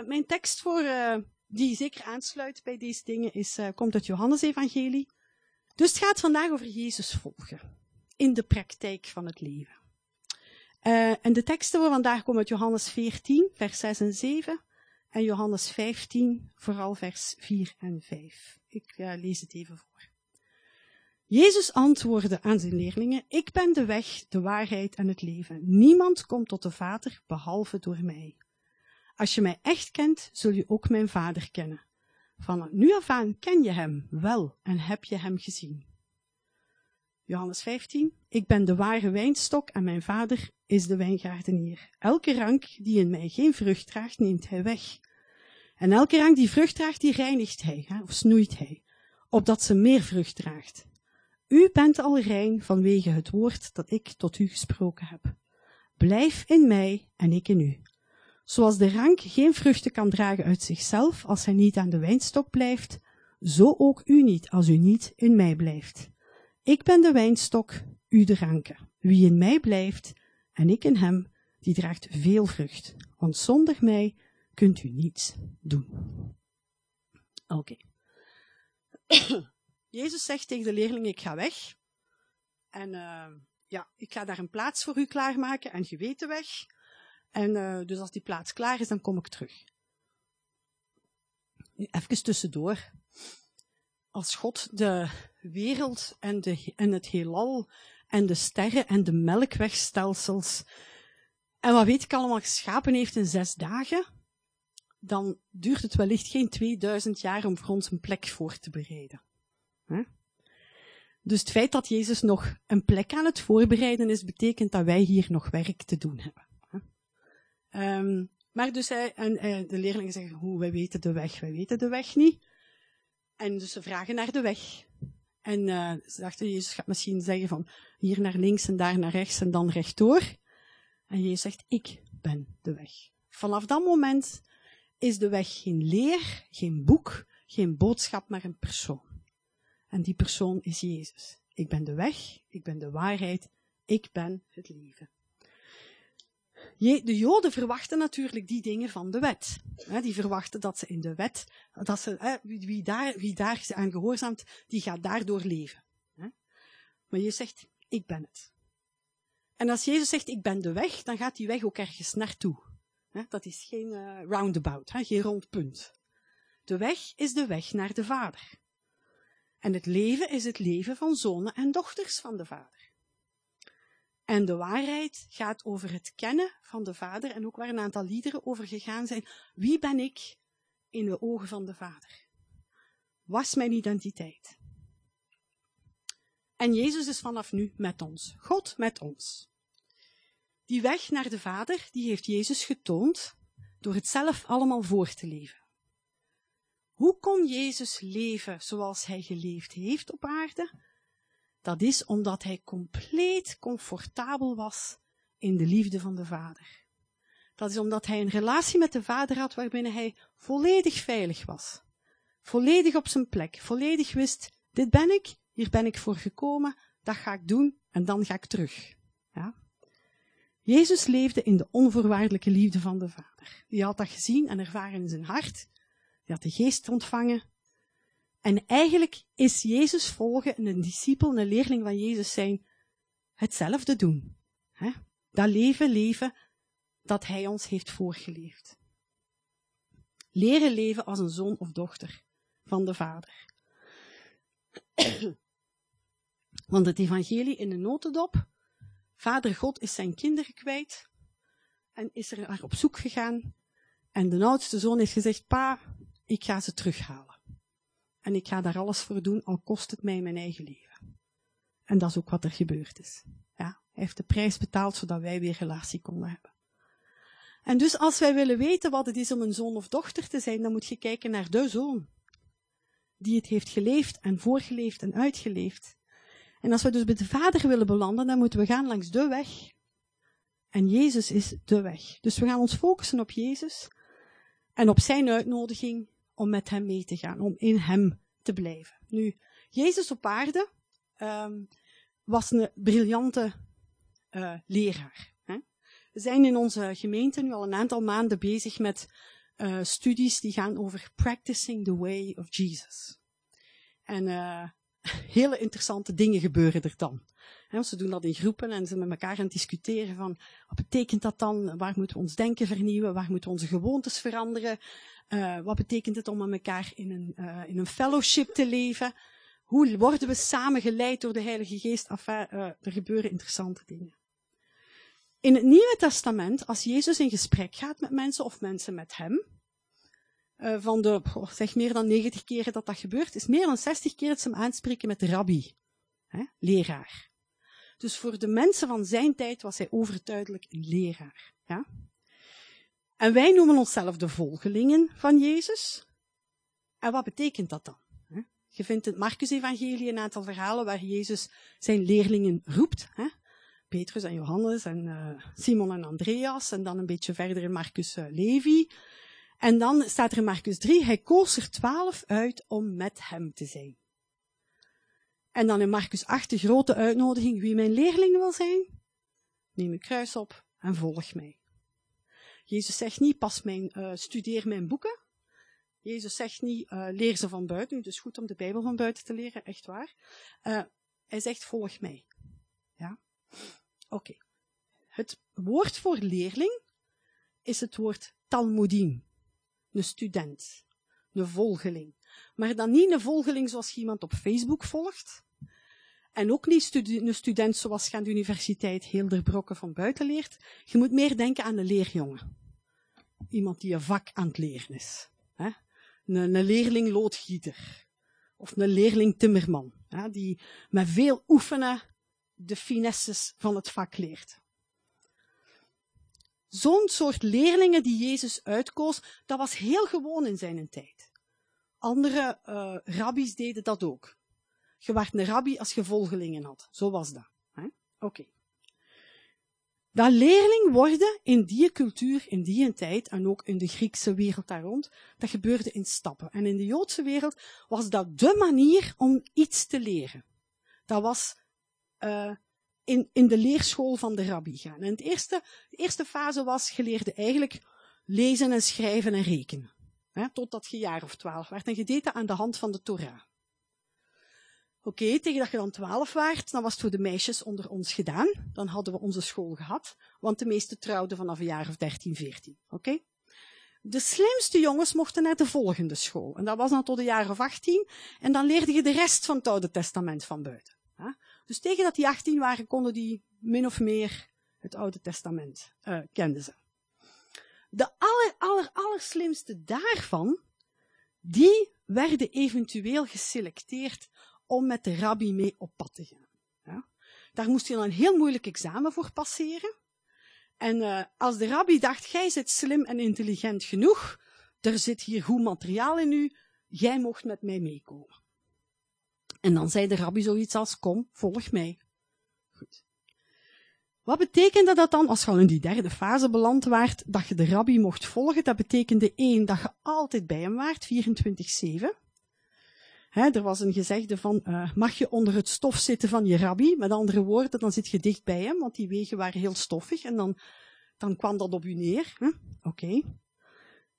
uh, mijn tekst voor, uh, die zeker aansluit bij deze dingen is, uh, komt uit Johannes Evangelie. Dus het gaat vandaag over Jezus volgen. In de praktijk van het leven. en de teksten voor vandaag komen uit Johannes 14, vers 6 en 7. En Johannes 15, vooral vers 4 en 5. Ik lees het even voor. Jezus antwoordde aan zijn leerlingen, ik ben de weg, de waarheid en het leven. Niemand komt tot de Vader behalve door mij. Als je mij echt kent, zul je ook mijn Vader kennen. Van nu af aan ken je hem wel en heb je hem gezien. Johannes 15. Ik ben de ware wijnstok en mijn vader is de wijngaardenier. Elke rank die in mij geen vrucht draagt, neemt hij weg. En elke rank die vrucht draagt, die reinigt hij, of snoeit hij, opdat ze meer vrucht draagt. U bent al rein vanwege het woord dat ik tot u gesproken heb. Blijf in mij en ik in u. Zoals de rank geen vruchten kan dragen uit zichzelf als hij niet aan de wijnstok blijft, zo ook u niet als u niet in mij blijft. Ik ben de wijnstok, u de ranken. Wie in mij blijft en ik in hem, die draagt veel vrucht, want zonder mij kunt u niets doen. Oké. Jezus zegt tegen de leerlingen, ik ga weg. En uh, ja, ik ga daar een plaats voor u klaarmaken en je weet de weg. En uh, dus als die plaats klaar is, dan kom ik terug. Nu, even tussendoor. Als God de wereld en, de, en het heelal en de sterren en de melkwegstelsels en wat weet ik allemaal geschapen heeft in zes dagen, dan duurt het wellicht geen 2000 jaar om voor ons een plek voor te bereiden. Dus het feit dat Jezus nog een plek aan het voorbereiden is, betekent dat wij hier nog werk te doen hebben. Um, maar dus hij, en, en, de leerlingen zeggen, hoe, wij weten de weg, wij weten de weg niet. En dus ze vragen naar de weg. En uh, ze dachten, Jezus gaat misschien zeggen van, hier naar links en daar naar rechts en dan rechtdoor. En Jezus zegt, ik ben de weg. Vanaf dat moment is de weg geen leer, geen boek, geen boodschap, maar een persoon. En die persoon is Jezus. Ik ben de weg, ik ben de waarheid, ik ben het leven. De Joden verwachten natuurlijk die dingen van de wet. Die verwachten dat ze in de wet, dat ze, wie daar, wie daar aan gehoorzaamt, die gaat daardoor leven. Maar je zegt, ik ben het. En als Jezus zegt, ik ben de weg, dan gaat die weg ook ergens naartoe. Dat is geen uh, roundabout, geen rond punt. De weg is de weg naar de Vader. En het leven is het leven van zonen en dochters van de Vader. En de waarheid gaat over het kennen van de Vader en ook waar een aantal liederen over gegaan zijn. Wie ben ik in de ogen van de Vader? Was mijn identiteit? En Jezus is vanaf nu met ons. God met ons. Die weg naar de Vader, die heeft Jezus getoond door het zelf allemaal voor te leven. Hoe kon Jezus leven zoals hij geleefd heeft op aarde? Dat is omdat hij compleet comfortabel was in de liefde van de Vader. Dat is omdat hij een relatie met de Vader had waarbinnen hij volledig veilig was. Volledig op zijn plek, volledig wist, dit ben ik, hier ben ik voor gekomen, dat ga ik doen en dan ga ik terug. Ja? Jezus leefde in de onvoorwaardelijke liefde van de Vader. Die had dat gezien en ervaren in zijn hart die had de geest ontvangen. En eigenlijk is Jezus volgen, een discipel, een leerling van Jezus zijn, hetzelfde doen. Hè? Dat leven leven dat hij ons heeft voorgeleefd. Leren leven als een zoon of dochter van de Vader. Want het evangelie in de notendop, Vader God is zijn kinderen kwijt en is er op zoek gegaan. En de oudste zoon heeft gezegd, pa, ik ga ze terughalen. En ik ga daar alles voor doen, al kost het mij mijn eigen leven. En dat is ook wat er gebeurd is. Ja, hij heeft de prijs betaald zodat wij weer relatie konden hebben. En dus als wij willen weten wat het is om een zoon of dochter te zijn, dan moet je kijken naar de zoon. Die het heeft geleefd en voorgeleefd en uitgeleefd. En als we dus bij de vader willen belanden, dan moeten we gaan langs de weg. En Jezus is de weg. Dus we gaan ons focussen op Jezus en op zijn uitnodiging om met hem mee te gaan, om in hem te blijven. Nu, Jezus op aarde um, was een briljante uh, leraar. Hè? We zijn in onze gemeente nu al een aantal maanden bezig met uh, studies die gaan over practicing the way of Jesus. En uh, hele interessante dingen gebeuren er dan. He, ze doen dat in groepen en ze met elkaar aan het discussiëren van wat betekent dat dan? Waar moeten we ons denken vernieuwen? Waar moeten we onze gewoontes veranderen? Uh, wat betekent het om met elkaar in een, uh, in een fellowship te leven? Hoe worden we samen geleid door de Heilige Geest? Enfin, uh, er gebeuren interessante dingen. In het Nieuwe Testament, als Jezus in gesprek gaat met mensen of mensen met hem, van de, zeg meer dan 90 keren dat dat gebeurt, is meer dan 60 keer dat ze hem aanspreken met rabbi, hè, leraar. Dus voor de mensen van zijn tijd was hij overduidelijk een leraar. Ja? En wij noemen onszelf de volgelingen van Jezus. En wat betekent dat dan? Je vindt in het Marcus-evangelie een aantal verhalen waar Jezus zijn leerlingen roept. Hè? Petrus en Johannes en uh, Simon en Andreas. En dan een beetje verder in Marcus uh, Levi. En dan staat er in Marcus 3, hij koos er twaalf uit om met hem te zijn. En dan in Marcus 8 de grote uitnodiging, wie mijn leerling wil zijn, neem een kruis op en volg mij. Jezus zegt niet, pas mijn, uh, studeer mijn boeken. Jezus zegt niet, uh, leer ze van buiten. Het is goed om de Bijbel van buiten te leren, echt waar. Uh, hij zegt, volg mij. Ja? Oké. Het woord voor leerling is het woord talmudim. Een student. Een volgeling. Maar dan niet een volgeling zoals iemand op Facebook volgt. En ook niet een student zoals je aan de universiteit heel de van buiten leert. Je moet meer denken aan een leerjongen. Iemand die een vak aan het leren is. Hè? Een, een leerling loodgieter. Of een leerling timmerman. Hè? Die met veel oefenen de finesses van het vak leert. Zo'n soort leerlingen die Jezus uitkoos, dat was heel gewoon in zijn tijd. Andere uh, rabbies deden dat ook. Je werd een rabbi als je volgelingen had. Zo was dat. Oké. Dat leerling worden in die cultuur, in die tijd, en ook in de Griekse wereld daar rond, dat gebeurde in stappen. En in de Joodse wereld was dat de manier om iets te leren. Dat was uh, in, in de leerschool van de rabbi gaan. En het eerste, de eerste fase was, je leerde eigenlijk lezen en schrijven en rekenen. Hè, totdat je jaar of twaalf werd. En je deed dat aan de hand van de Torah. Oké, tegen dat je dan twaalf werd, dan was het voor de meisjes onder ons gedaan. Dan hadden we onze school gehad, want de meeste trouwden vanaf een jaar of 13, 14. Oké? De slimste jongens mochten naar de volgende school. En dat was dan tot een jaar of 18. En dan leerde je de rest van het Oude Testament van buiten. Dus tegen dat die 18 waren, konden die min of meer het Oude Testament uh, kenden ze. De aller, aller, allerslimste daarvan, die werden eventueel geselecteerd om met de rabbi mee op pad te gaan. Ja? Daar moest je dan een heel moeilijk examen voor passeren. En uh, als de rabbi dacht, gij zit slim en intelligent genoeg, er zit hier goed materiaal in u, jij mocht met mij meekomen. En dan zei de rabbi zoiets als, kom, volg mij. Goed. Wat betekende dat dan, als je al in die derde fase beland waart, dat je de rabbi mocht volgen? Dat betekende één, dat je altijd bij hem waart, 24-7. Er was een gezegde van, uh, mag je onder het stof zitten van je rabbi? Met andere woorden, dan zit je dicht bij hem, want die wegen waren heel stoffig en dan, dan kwam dat op u neer. Oké. Okay.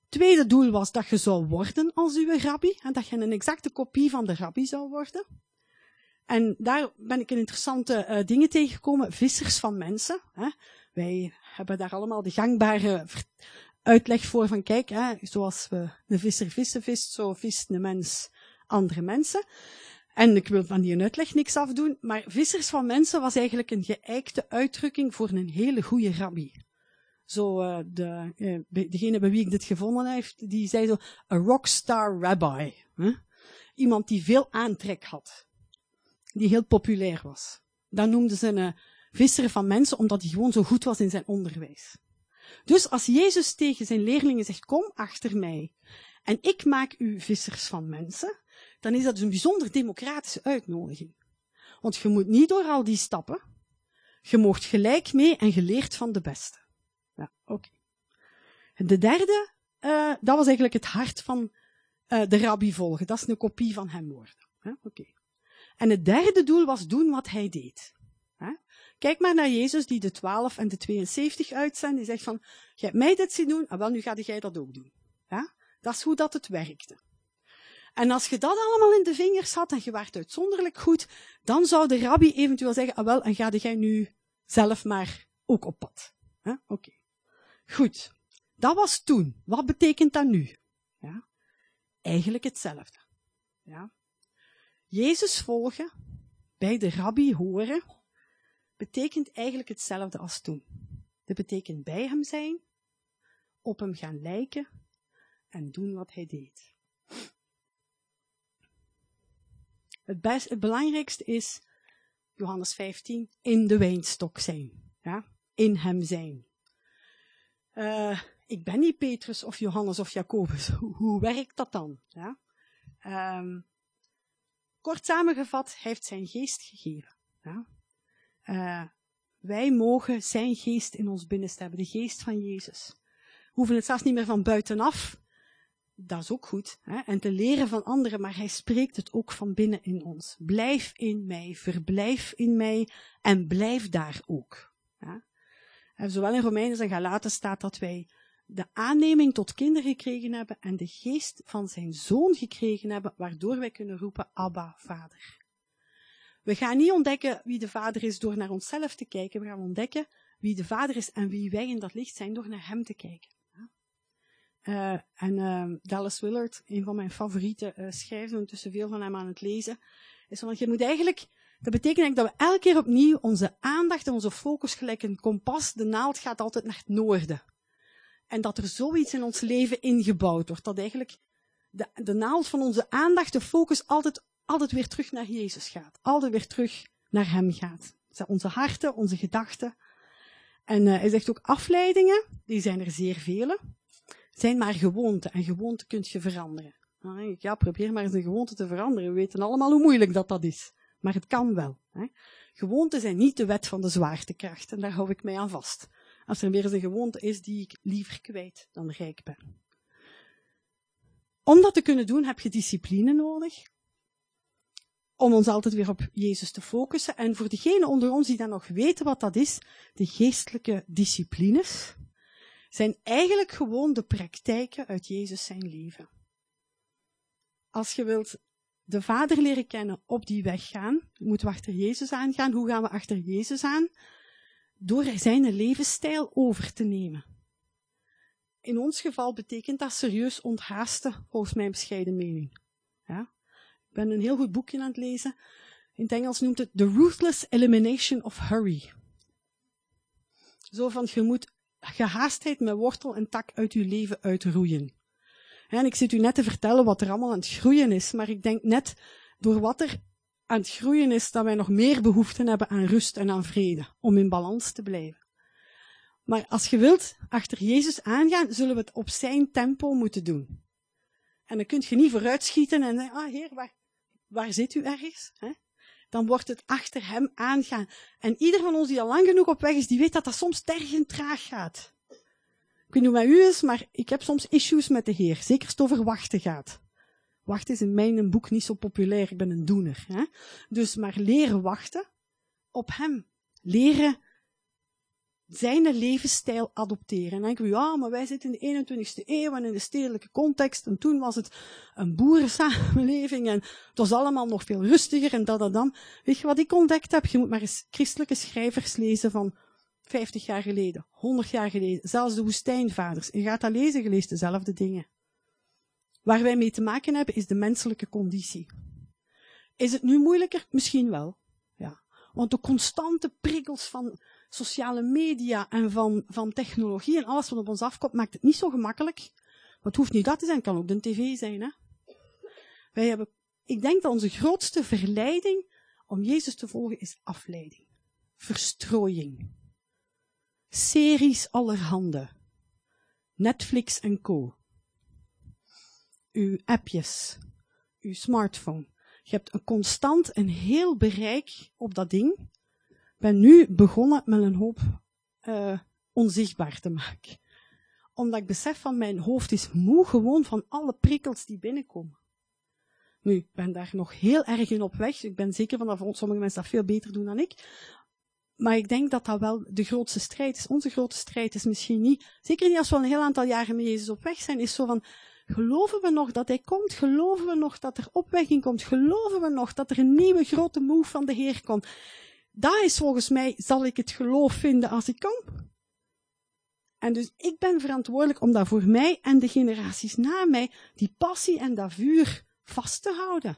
Tweede doel was dat je zou worden als uw rabbi, en dat je een exacte kopie van de rabbi zou worden. En daar ben ik in interessante uh, dingen tegengekomen. Vissers van mensen. Hè. Wij hebben daar allemaal de gangbare uitleg voor van kijk, hè, zoals we de visser vissen vist, zo vist de mens andere mensen. En ik wil van die uitleg niks afdoen, maar vissers van mensen was eigenlijk een geëikte uitdrukking voor een hele goede rabbi. Zo, uh, de, uh, degene bij wie ik dit gevonden heb, die zei zo, a rockstar rabbi. Iemand die veel aantrek had. Die heel populair was. Dat noemden ze een visser van mensen, omdat hij gewoon zo goed was in zijn onderwijs. Dus als Jezus tegen zijn leerlingen zegt, kom achter mij, en ik maak u vissers van mensen, dan is dat dus een bijzonder democratische uitnodiging. Want je moet niet door al die stappen, je moogt gelijk mee en geleerd van de beste. Ja, oké. Okay. De derde, uh, dat was eigenlijk het hart van uh, de rabbi volgen. Dat is een kopie van hem worden. Oké. Okay. En het derde doel was doen wat hij deed. Kijk maar naar Jezus die de 12 en de 72 uitzendt. Die zegt van, jij hebt mij dit zien doen, en ah, wel, nu ga jij dat ook doen. Ja? Dat is hoe dat het werkte. En als je dat allemaal in de vingers had en je werd uitzonderlijk goed, dan zou de rabbi eventueel zeggen, ah wel, en ga jij nu zelf maar ook op pad. Oké. Goed. Dat was toen. Wat betekent dat nu? Ja? Eigenlijk hetzelfde. Ja? Jezus volgen, bij de rabbi horen, betekent eigenlijk hetzelfde als toen. Dat betekent bij hem zijn, op hem gaan lijken en doen wat hij deed. Het, het belangrijkste is, Johannes 15, in de wijnstok zijn. Ja? In hem zijn. Uh, ik ben niet Petrus of Johannes of Jacobus. Hoe, werkt dat dan? Ja? Um, kort samengevat, hij heeft zijn geest gegeven. Ja? Uh, wij mogen zijn geest in ons binnenste hebben, de geest van Jezus. We hoeven het zelfs niet meer van buitenaf dat is ook goed. Hè? En te leren van anderen, maar hij spreekt het ook van binnen in ons. Blijf in mij, verblijf in mij en blijf daar ook. En zowel in Romeinen als in Galaten staat dat wij de aanneming tot kinderen gekregen hebben en de geest van zijn zoon gekregen hebben, waardoor wij kunnen roepen, Abba, vader. We gaan niet ontdekken wie de vader is door naar onszelf te kijken, we gaan ontdekken wie de vader is en wie wij in dat licht zijn door naar hem te kijken. Uh, en uh, Dallas Willard, een van mijn favoriete uh, schrijvers, ondertussen veel van hem aan het lezen, is van, je moet eigenlijk, dat betekent eigenlijk dat we elke keer opnieuw onze aandacht en onze focus gelijk een kompas, de naald gaat altijd naar het noorden. En dat er zoiets in ons leven ingebouwd wordt, dat eigenlijk de, de naald van onze aandacht, de focus altijd, altijd weer terug naar Jezus gaat. Altijd weer terug naar Hem gaat. Onze harten, onze gedachten. En hij zegt ook afleidingen, die zijn er zeer vele zijn maar gewoonten en gewoonten kun je veranderen. Denk ik, ja, probeer maar eens een gewoonte te veranderen. We weten allemaal hoe moeilijk dat dat is. Maar het kan wel. Hè. Gewoonten zijn niet de wet van de zwaartekracht en daar hou ik mij aan vast. Als er weer eens een gewoonte is die ik liever kwijt dan rijk ben. Om dat te kunnen doen heb je discipline nodig. Om ons altijd weer op Jezus te focussen. En voor degenen onder ons die dan nog weten wat dat is, de geestelijke disciplines, zijn eigenlijk gewoon de praktijken uit Jezus zijn leven. Als je wilt de Vader leren kennen, op die weg gaan, moeten we achter Jezus aangaan. Hoe gaan we achter Jezus aan? Door zijn levensstijl over te nemen. In ons geval betekent dat serieus onthaasten, volgens mijn bescheiden mening. Ja? Ik ben een heel goed boekje aan het lezen. In het Engels noemt het The Ruthless Elimination of Hurry. Zo van, je moet gehaastheid met wortel en tak uit uw leven uitroeien. En ik zit u net te vertellen wat er allemaal aan het groeien is, maar ik denk net door wat er aan het groeien is, dat wij nog meer behoefte hebben aan rust en aan vrede, om in balans te blijven. Maar als je wilt achter Jezus aangaan, zullen we het op zijn tempo moeten doen. En dan kun je niet vooruitschieten en zeggen, ah heer, waar, waar zit u ergens? Dan wordt het achter hem aangaan. En ieder van ons die al lang genoeg op weg is, die weet dat dat soms tergend traag gaat. Ik weet niet hoe met u is, maar ik heb soms issues met de Heer. Zeker als het over wachten gaat. Wachten is in mijn boek niet zo populair. Ik ben een doener. Hè? Dus maar leren wachten op hem. Leren zijn levensstijl adopteren. En dan denken ja, maar wij zitten in de 21ste eeuw en in de stedelijke context. En toen was het een boerensamenleving en het was allemaal nog veel rustiger en dat dan. Weet je wat ik ontdekt heb? Je moet maar eens christelijke schrijvers lezen van 50 jaar geleden, 100 jaar geleden, zelfs de woestijnvaders. Je gaat dat lezen, je leest dezelfde dingen. Waar wij mee te maken hebben is de menselijke conditie. Is het nu moeilijker? Misschien wel. Ja. Want de constante prikkels van sociale media en van, van technologie en alles wat op ons afkomt, maakt het niet zo gemakkelijk. Maar het hoeft niet dat te zijn, het kan ook de tv zijn. Hè? Wij hebben, ik denk dat onze grootste verleiding om Jezus te volgen is afleiding. Verstrooiing. Series allerhande. Netflix en co. Uw appjes. Uw smartphone. Je hebt een constant een heel bereik op dat ding ben nu begonnen met een hoop uh, onzichtbaar te maken. Omdat ik besef van mijn hoofd is moe gewoon van alle prikkels die binnenkomen. Nu, ik ben daar nog heel erg in op weg. Ik ben zeker van dat sommige mensen dat veel beter doen dan ik. Maar ik denk dat dat wel de grootste strijd is. Onze grootste strijd is misschien niet, zeker niet als we al een heel aantal jaren met Jezus op weg zijn, is zo van, geloven we nog dat Hij komt? Geloven we nog dat er opwekking komt? Geloven we nog dat er een nieuwe grote move van de Heer komt? Dat is volgens mij, zal ik het geloof vinden als ik kom. En dus ik ben verantwoordelijk om dat voor mij en de generaties na mij, die passie en dat vuur vast te houden.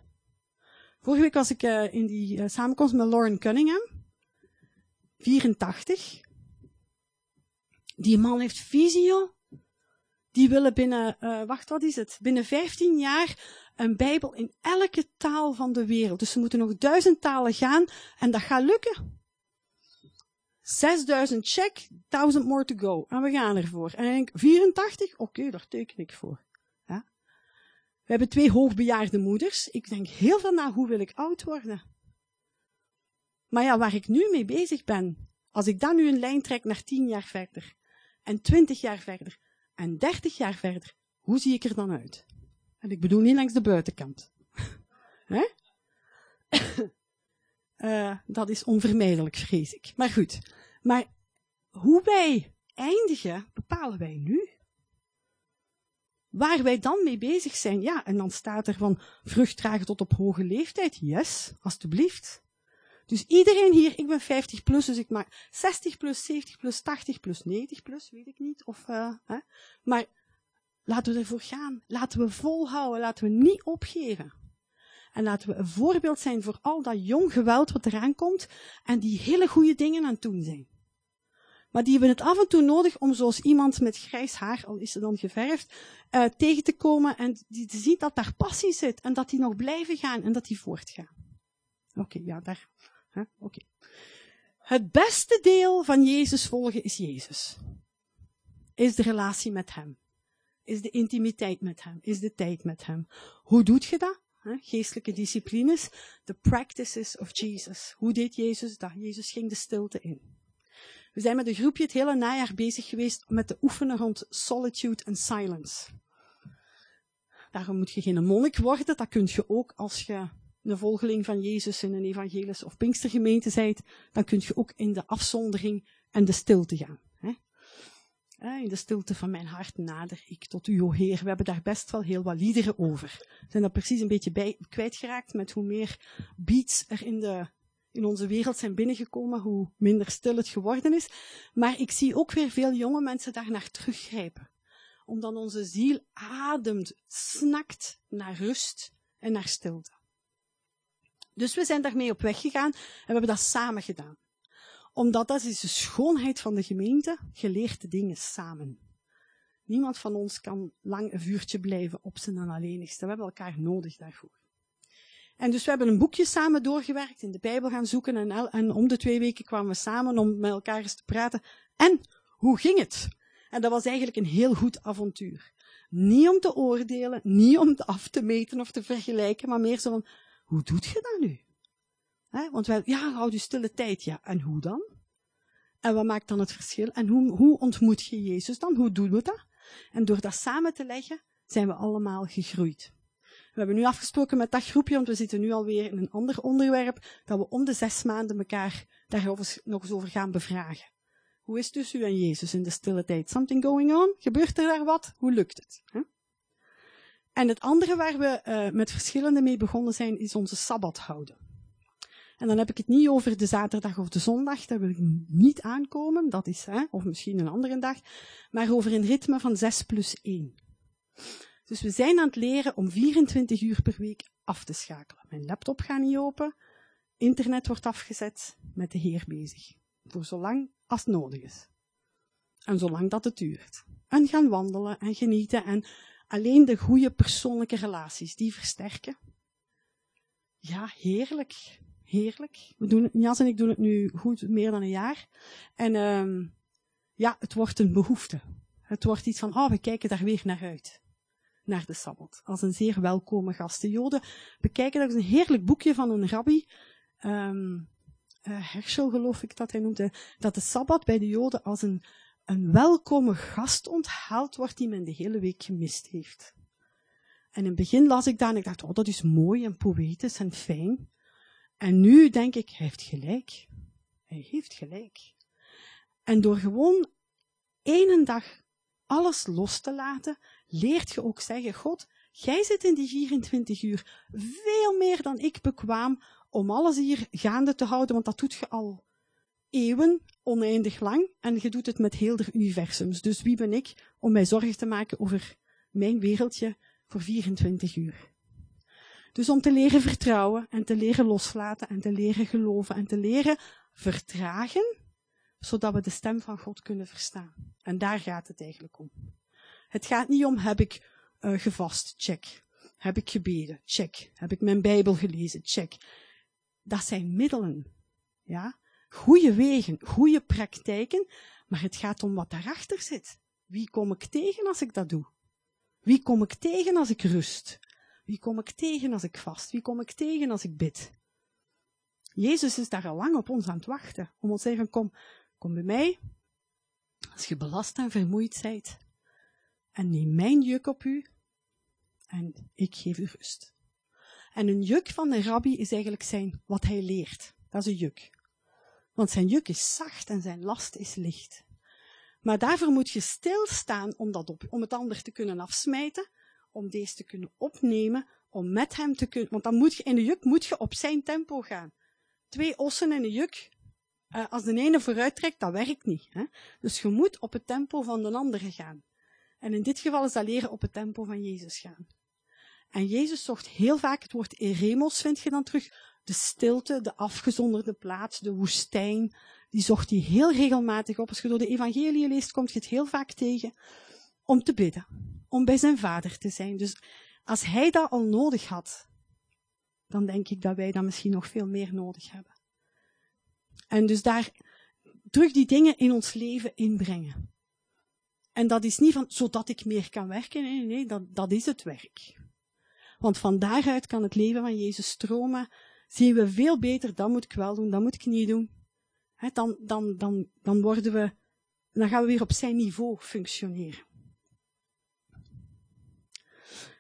Vorige week was ik uh, in die uh, samenkomst met Lauren Cunningham. 84. Die man heeft visie, Die willen binnen, uh, wacht, wat is het? Binnen 15 jaar een Bijbel in elke taal van de wereld. Dus ze moeten nog duizend talen gaan en dat gaat lukken. 6000 check, 1000 more to go. En we gaan ervoor. En ik denk, 84? Oké, daar teken ik voor. We hebben twee hoogbejaarde moeders. Ik denk heel veel na, hoe wil ik oud worden? Maar ja, waar ik nu mee bezig ben, als ik dan nu een lijn trek naar 10 jaar verder, en 20 jaar verder, en 30 jaar verder, hoe zie ik er dan uit? En ik bedoel niet langs de buitenkant. Uh, dat is onvermijdelijk, vrees ik. Maar goed. Maar hoe wij eindigen, bepalen wij nu. Waar wij dan mee bezig zijn, ja, en dan staat er van vrucht dragen tot op hoge leeftijd. Yes, alstublieft. Dus iedereen hier, ik ben 50 plus, dus ik maak 60 plus, 70 plus, 80 plus, 90 plus, weet ik niet. Of, uh, hè. Maar laten we ervoor gaan. Laten we volhouden, laten we niet opgeven. En laten we een voorbeeld zijn voor al dat jong geweld wat eraan komt en die hele goede dingen aan het doen zijn. Maar die hebben het af en toe nodig om zoals iemand met grijs haar, al is ze dan geverfd, uh, tegen te komen en die te zien dat daar passie zit en dat die nog blijven gaan en dat die voortgaan. Oké, ja, daar. Het beste deel van Jezus volgen is Jezus. Is de relatie met Hem. Is de intimiteit met Hem. Is de tijd met Hem. Hoe doet je dat? geestelijke disciplines, the practices of Jesus. Hoe deed Jezus dat? Jezus ging de stilte in. We zijn met een groepje het hele najaar bezig geweest met te oefenen rond solitude en silence. Daarom moet je geen monnik worden, dat kun je ook als je een volgeling van Jezus in een evangelis of pinkstergemeente bent, dan kun je ook in de afzondering en de stilte gaan. In de stilte van mijn hart nader ik tot u, o Heer. We hebben daar best wel heel wat liederen over. We zijn daar precies een beetje bij, kwijtgeraakt met hoe meer beats er in, de, in onze wereld zijn binnengekomen, hoe minder stil het geworden is. Maar ik zie ook weer veel jonge mensen daar naar teruggrijpen. Omdat onze ziel ademt, snakt naar rust en naar stilte. Dus we zijn daarmee op weg gegaan en we hebben dat samen gedaan omdat dat is de schoonheid van de gemeente, geleerde dingen samen. Niemand van ons kan lang een vuurtje blijven op zijn alleenigste. We hebben elkaar nodig daarvoor. En dus we hebben een boekje samen doorgewerkt, in de Bijbel gaan zoeken en, en om de twee weken kwamen we samen om met elkaar eens te praten. En hoe ging het? En dat was eigenlijk een heel goed avontuur. Niet om te oordelen, niet om af te meten of te vergelijken, maar meer zo van, hoe doet je dat nu? want wij, ja, houd je stille tijd, ja. En hoe dan? En wat maakt dan het verschil? En hoe, hoe ontmoet je Jezus dan? Hoe doen we dat? En door dat samen te leggen, zijn we allemaal gegroeid. We hebben nu afgesproken met dat groepje, want we zitten nu alweer in een ander onderwerp, dat we om de zes maanden elkaar daarover nog eens over gaan bevragen. Hoe is dus u en Jezus in de stille tijd? Something going on? Gebeurt er daar wat? Hoe lukt het? En het andere waar we uh, met verschillende mee begonnen zijn, is onze sabbat houden. En dan heb ik het niet over de zaterdag of de zondag, daar wil ik niet aankomen, dat is, hè, of misschien een andere dag, maar over een ritme van 6 plus 1. Dus we zijn aan het leren om 24 uur per week af te schakelen. Mijn laptop gaat niet open, internet wordt afgezet, met de Heer bezig. Voor zolang als het nodig is. En zolang dat het duurt. En gaan wandelen en genieten en alleen de goede persoonlijke relaties, die versterken. Ja, heerlijk heerlijk. We doen het, en ik doen het nu goed meer dan een jaar. En um, ja, het wordt een behoefte. Het wordt iets van, oh, we kijken daar weer naar uit. Naar de Sabbat. Als een zeer welkome gast. De Joden bekijken, dat is een heerlijk boekje van een rabbi. Um, uh, Herschel geloof ik dat hij noemde. Dat de Sabbat bij de Joden als een, een welkome gast onthaald wordt die men de hele week gemist heeft. En in het begin las ik dat en ik dacht, oh, dat is mooi en poëtisch en fijn. En nu denk ik, hij heeft gelijk. Hij heeft gelijk. En door gewoon één dag alles los te laten, leert je ook zeggen, God, jij zit in die 24 uur veel meer dan ik bekwaam om alles hier gaande te houden, want dat doet je al eeuwen, oneindig lang, en je doet het met heel de universums. Dus wie ben ik om mij zorgen te maken over mijn wereldje voor 24 uur? Dus om te leren vertrouwen en te leren loslaten en te leren geloven en te leren vertragen, zodat we de stem van God kunnen verstaan. En daar gaat het eigenlijk om. Het gaat niet om, heb ik uh, gevast? Check. Heb ik gebeden? Check. Heb ik mijn Bijbel gelezen? Check. Dat zijn middelen. Ja? Goede wegen, goede praktijken, maar het gaat om wat daarachter zit. Wie kom ik tegen als ik dat doe? Wie kom ik tegen als ik rust? Wie kom ik tegen als ik vast? Wie kom ik tegen als ik bid? Jezus is daar al lang op ons aan het wachten. Om ons te zeggen, kom, kom bij mij. Als je belast en vermoeid zijt. En neem mijn juk op u. En ik geef u rust. En een juk van een rabbi is eigenlijk zijn, wat hij leert. Dat is een juk. Want zijn juk is zacht en zijn last is licht. Maar daarvoor moet je stilstaan om, dat op, om het ander te kunnen afsmijten, om deze te kunnen opnemen, om met hem te kunnen, want dan moet je, in de juk moet je op zijn tempo gaan. Twee ossen in een juk, uh, als de ene vooruit trekt, dat werkt niet. Hè? Dus je moet op het tempo van de andere gaan. En in dit geval is dat leren op het tempo van Jezus gaan. En Jezus zocht heel vaak het woord eremos, vind je dan terug, de stilte, de afgezonderde plaats, de woestijn, die zocht hij heel regelmatig op. Als je door de evangelie leest, komt je het heel vaak tegen, om te bidden, om bij zijn vader te zijn. Dus als hij dat al nodig had, dan denk ik dat wij dat misschien nog veel meer nodig hebben. En dus daar terug die dingen in ons leven inbrengen. En dat is niet van, zodat ik meer kan werken. Nee, nee, dat, dat is het werk. Want van daaruit kan het leven van Jezus stromen. Zien we veel beter, dat moet ik wel doen, dat moet ik niet doen. dan, dan, dan, dan worden we, dan gaan we weer op zijn niveau functioneren.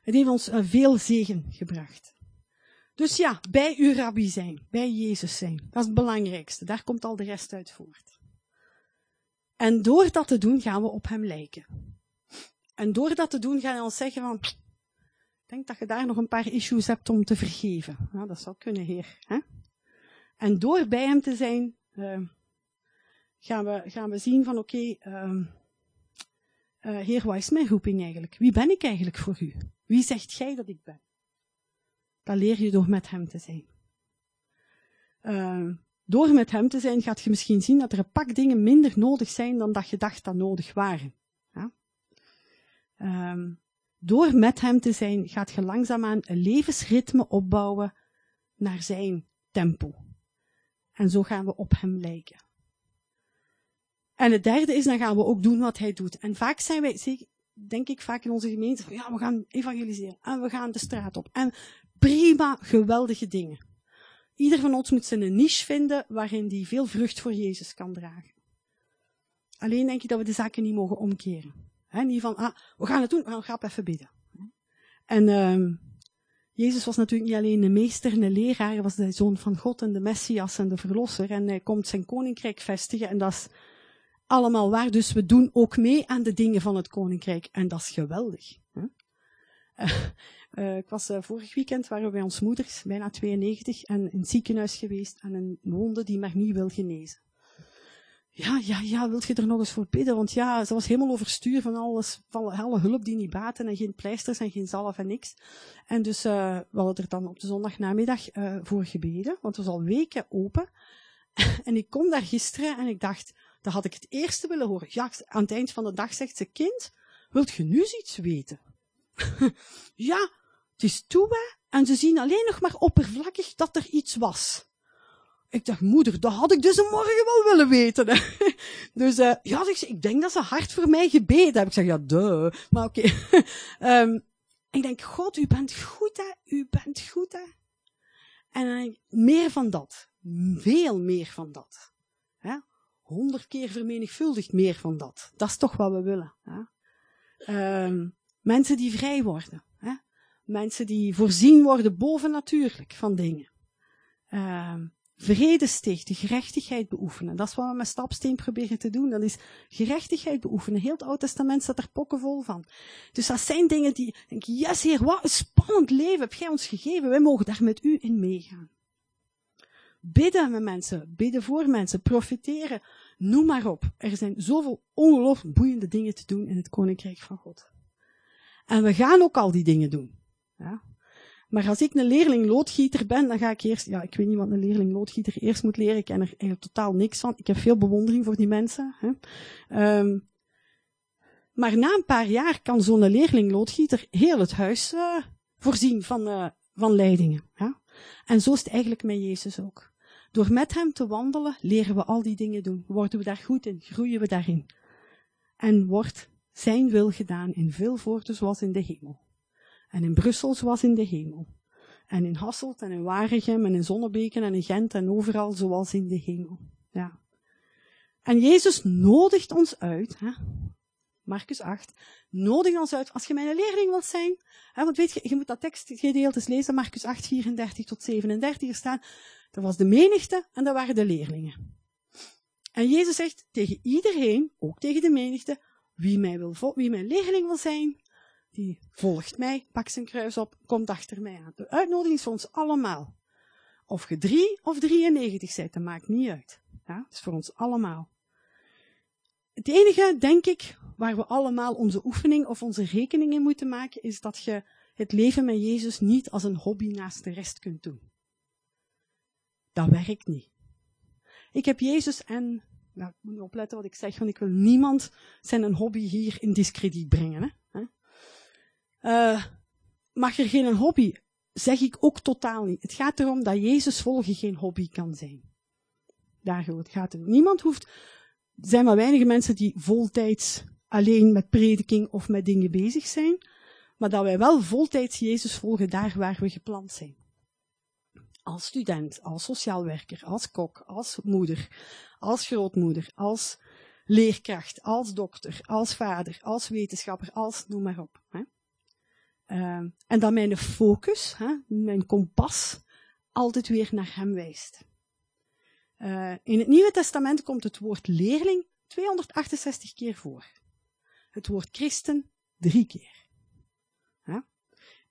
Het heeft ons uh, veel zegen gebracht. Dus ja, bij uw rabbi zijn, bij Jezus zijn. Dat is het belangrijkste. Daar komt al de rest uit voort. En door dat te doen gaan we op hem lijken. En door dat te doen gaan we ons zeggen van, denk dat je daar nog een paar issues hebt om te vergeven. Dat zou kunnen, heer. Hè? En door bij hem te zijn, uh, gaan, we, gaan we zien van, oké, uh, uh, heer, wat is mijn roeping eigenlijk? Wie ben ik eigenlijk voor u? Wie zegt jij dat ik ben? Dat leer je door met hem te zijn. Uh, door met hem te zijn gaat je misschien zien dat er een pak dingen minder nodig zijn dan dat je dacht dat nodig waren. Door met hem te zijn gaat je langzaamaan een levensritme opbouwen naar zijn tempo. En zo gaan we op hem lijken. En het derde is, dan gaan we ook doen wat hij doet. En vaak zijn wij, denk ik vaak in onze gemeente, van ja, we gaan evangeliseren en we gaan de straat op. En prima, geweldige dingen. Ieder van ons moet zijn niche vinden waarin die veel vrucht voor Jezus kan dragen. Alleen denk ik dat we de zaken niet mogen omkeren. He, niet van, ah, we gaan het doen, we gaan even bidden. En uh, Jezus was natuurlijk niet alleen de meester en de leraar, hij was de zoon van God en de Messias en de verlosser. En hij komt zijn koninkrijk vestigen en dat is allemaal waar. Dus we doen ook mee aan de dingen van het koninkrijk en dat is geweldig. Uh, uh, ik was uh, vorig weekend, waren we bij ons moeders, bijna 92, en in het ziekenhuis geweest en een wonde die maar niet wil genezen ja, ja, ja, wilt je er nog eens voor bidden? Want ja, ze was helemaal overstuur van alles, van alle hulp die niet baten en geen pleisters en geen zalf en niks. En dus uh, we hadden er dan op de zondagnamiddag uh, voor gebeden, want het was al weken open. en ik kom daar gisteren en ik dacht, dat had ik het eerste willen horen. Ja, aan het eind van de dag zegt ze, kind, wilt je nu iets weten? ja, het is toe en ze zien alleen nog maar oppervlakkig dat er iets was. Ik dacht, moeder, dat had ik dus morgen wel willen weten. Hè. Dus uh, ja, ik, ik denk dat ze hard voor mij gebeden hebben. Ik zeg, ja, duh. Maar oké. Okay. um, ik denk, God, u bent goed, hè. U bent goed, hè. En dan denk ik, meer van dat. Veel meer van dat. Hè? Honderd keer vermenigvuldigd meer van dat. Dat is toch wat we willen. Hè? Um, mensen die vrij worden. Hè? Mensen die voorzien worden bovennatuurlijk van dingen. Um, vrede sticht, de gerechtigheid beoefenen. Dat is wat we met stapsteen proberen te doen. Dat is gerechtigheid beoefenen. Heel het Oude Testament staat er pokkenvol van. Dus dat zijn dingen die, denk ik, yes heer, wat een spannend leven heb jij ons gegeven. Wij mogen daar met u in meegaan. Bidden met mensen, bidden voor mensen, profiteren, noem maar op. Er zijn zoveel ongelooflijk boeiende dingen te doen in het Koninkrijk van God. En we gaan ook al die dingen doen. Ja? Maar als ik een leerling loodgieter ben, dan ga ik eerst, ja, ik weet niet wat een leerling loodgieter eerst moet leren. Ik ken er eigenlijk totaal niks van. Ik heb veel bewondering voor die mensen. Hè. Um, maar na een paar jaar kan zo'n leerling loodgieter heel het huis uh, voorzien van, uh, van leidingen. En zo is het eigenlijk met Jezus ook. Door met hem te wandelen, leren we al die dingen doen. Worden we daar goed in, groeien we daarin. En wordt zijn wil gedaan in veel voorten zoals in de hemel. En in Brussel zoals in de hemel. En in Hasselt en in Waregem en in Zonnebeken en in Gent en overal zoals in de hemel. Ja. En Jezus nodigt ons uit, hè, Marcus 8, nodigt ons uit, als je mijn leerling wilt zijn, hè, want weet je, je moet dat tekstgedeelte lezen, Marcus 8, 34 tot 37, er staan, er was de menigte en daar waren de leerlingen. En Jezus zegt tegen iedereen, ook tegen de menigte, wie, mij wil, wie mijn leerling wil zijn, die volgt mij, pakt zijn kruis op, komt achter mij aan. De uitnodiging is voor ons allemaal. Of je drie of 93 bent, dat maakt niet uit. Ja, het is voor ons allemaal. Het enige, denk ik, waar we allemaal onze oefening of onze rekening in moeten maken, is dat je het leven met Jezus niet als een hobby naast de rest kunt doen. Dat werkt niet. Ik heb Jezus en, nou, ik moet opletten wat ik zeg, want ik wil niemand zijn een hobby hier in discrediet brengen. Hè? Uh, mag er geen hobby? Zeg ik ook totaal niet. Het gaat erom dat Jezus volgen geen hobby kan zijn. Daar gaat het. Niemand hoeft, er zijn maar weinige mensen die voltijds alleen met prediking of met dingen bezig zijn, maar dat wij wel voltijds Jezus volgen daar waar we gepland zijn. Als student, als sociaal werker, als kok, als moeder, als grootmoeder, als leerkracht, als dokter, als vader, als wetenschapper, als noem maar op. Hè. Uh, en dat mijn focus, hè, mijn kompas, altijd weer naar hem wijst. Uh, in het Nieuwe Testament komt het woord leerling 268 keer voor. Het woord christen drie keer.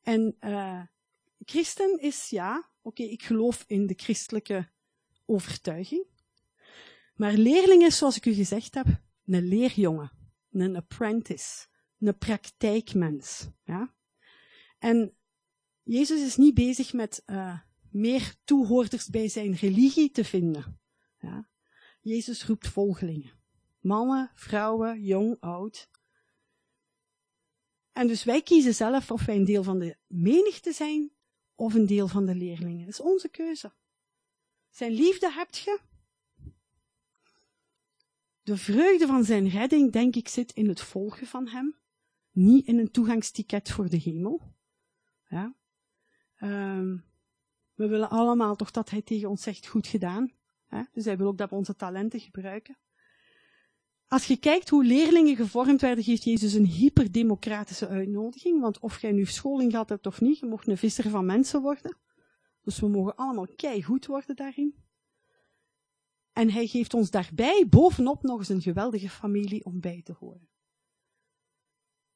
En uh, christen is ja, oké, ik geloof in de christelijke overtuiging. Maar leerling is, zoals ik u gezegd heb, een leerjongen, een apprentice, een praktijkmens. Ja? En Jezus is niet bezig met uh, meer toehoorders bij zijn religie te vinden. Ja? Jezus roept volgelingen. Mannen, vrouwen, jong, oud. En dus wij kiezen zelf of wij een deel van de menigte zijn of een deel van de leerlingen. Dat is onze keuze. Zijn liefde hebt je. De vreugde van zijn redding, denk ik, zit in het volgen van hem. Niet in een toegangsticket voor de hemel. Um, we willen allemaal toch dat hij tegen ons zegt, goed gedaan. Hè? Dus hij wil ook dat we onze talenten gebruiken. Als je kijkt hoe leerlingen gevormd werden, geeft Jezus een hyperdemocratische uitnodiging. Want of jij nu scholing gehad hebt of niet, je mocht een visser van mensen worden. Dus we mogen allemaal goed worden daarin. En hij geeft ons daarbij bovenop nog eens een geweldige familie om bij te horen.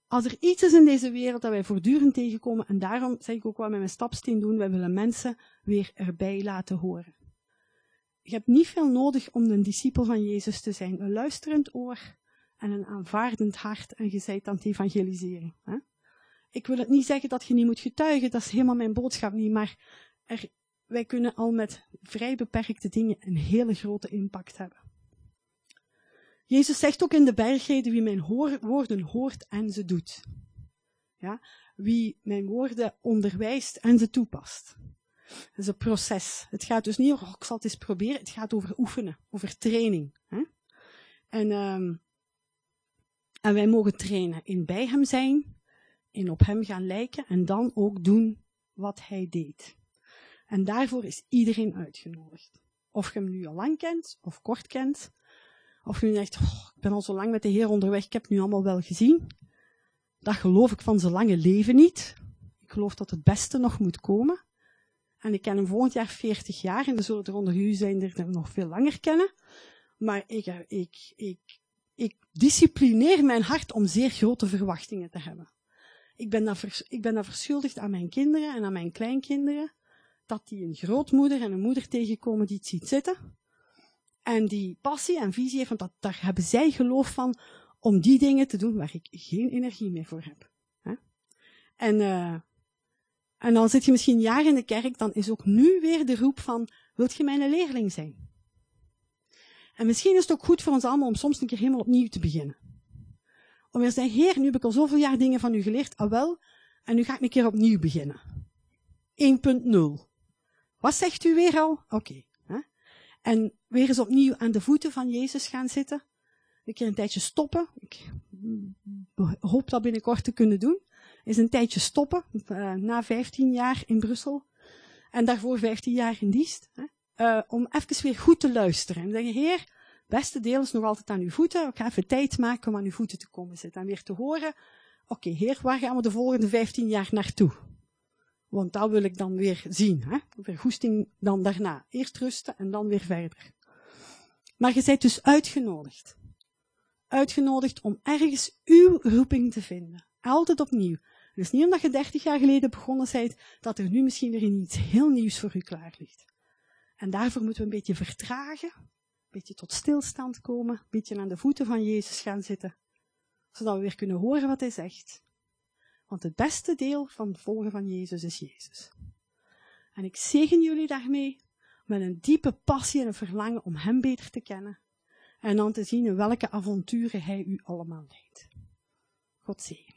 Als er iets is in deze wereld dat wij voortdurend tegenkomen, en daarom zeg ik ook wat met mijn stapsteen doen, wij willen mensen weer erbij laten horen. Je hebt niet veel nodig om een discipel van Jezus te zijn. Een luisterend oor en een aanvaardend hart en je zijt aan het evangeliseren. Hè? Ik wil het niet zeggen dat je niet moet getuigen, dat is helemaal mijn boodschap niet, maar wij kunnen al met vrij beperkte dingen een hele grote impact hebben. Jezus zegt ook in de bergreden wie mijn woorden hoort en ze doet. Ja, wie mijn woorden onderwijst en ze toepast. Dat is een proces. Het gaat dus niet over, oh, ik zal het eens proberen, het gaat over oefenen, over training. Hè? En, um, en wij mogen trainen in bij hem zijn, in op hem gaan lijken en dan ook doen wat hij deed. En daarvoor is iedereen uitgenodigd. Of je hem nu al lang kent of kort kent, of nu oh, ik ben al zo lang met de Heer onderweg, ik heb nu allemaal wel gezien. Dat geloof ik van zijn lange leven niet. Ik geloof dat het beste nog moet komen. En ik ken hem volgend jaar 40 jaar. En er zullen er onder u zijn die hem nog veel langer kennen. Maar ik, ik, ik, ik disciplineer mijn hart om zeer grote verwachtingen te hebben. Ik ben, dat ik ben dat verschuldigd aan mijn kinderen en aan mijn kleinkinderen. Dat die een grootmoeder en een moeder tegenkomen die het ziet zitten. En die passie en visie heeft, want dat, daar hebben zij geloof van om die dingen te doen waar ik geen energie meer voor heb. En, uh, en dan zit je misschien jaar in de kerk, dan is ook nu weer de roep van, wilt je mijn leerling zijn? En misschien is het ook goed voor ons allemaal om soms een keer helemaal opnieuw te beginnen. Om weer te zeggen, heer, nu heb ik al zoveel jaar dingen van u geleerd, ah wel, en nu ga ik een keer opnieuw beginnen. 1.0. Wat zegt u weer al? Oké. En weer eens opnieuw aan de voeten van Jezus gaan zitten. Een keer een tijdje stoppen. Ik hoop dat binnenkort te kunnen doen. Is een tijdje stoppen, uh, na 15 jaar in Brussel. En daarvoor 15 jaar in Diest. Hè, uh, om even weer goed te luisteren. En zeggen, heer, beste deel is nog altijd aan uw voeten. Ik ga even tijd maken om aan uw voeten te komen zitten. En weer te horen, oké, heer, waar gaan we de volgende 15 jaar naartoe? Want dat wil ik dan weer zien. Hè? Weer goesting dan daarna. Eerst rusten en dan weer verder. Maar je bent dus uitgenodigd. Uitgenodigd om ergens uw roeping te vinden. Altijd opnieuw. Dus niet omdat je 30 jaar geleden begonnen bent, dat er nu misschien weer iets heel nieuws voor u klaar ligt. En daarvoor moeten we een beetje vertragen, een beetje tot stilstand komen, een beetje aan de voeten van Jezus gaan zitten, zodat we weer kunnen horen wat hij zegt. Want het beste deel van het volgen van Jezus is Jezus. En ik zegen jullie daarmee met een diepe passie en een verlangen om Hem beter te kennen. En dan te zien in welke avonturen Hij u allemaal leidt. God zegen.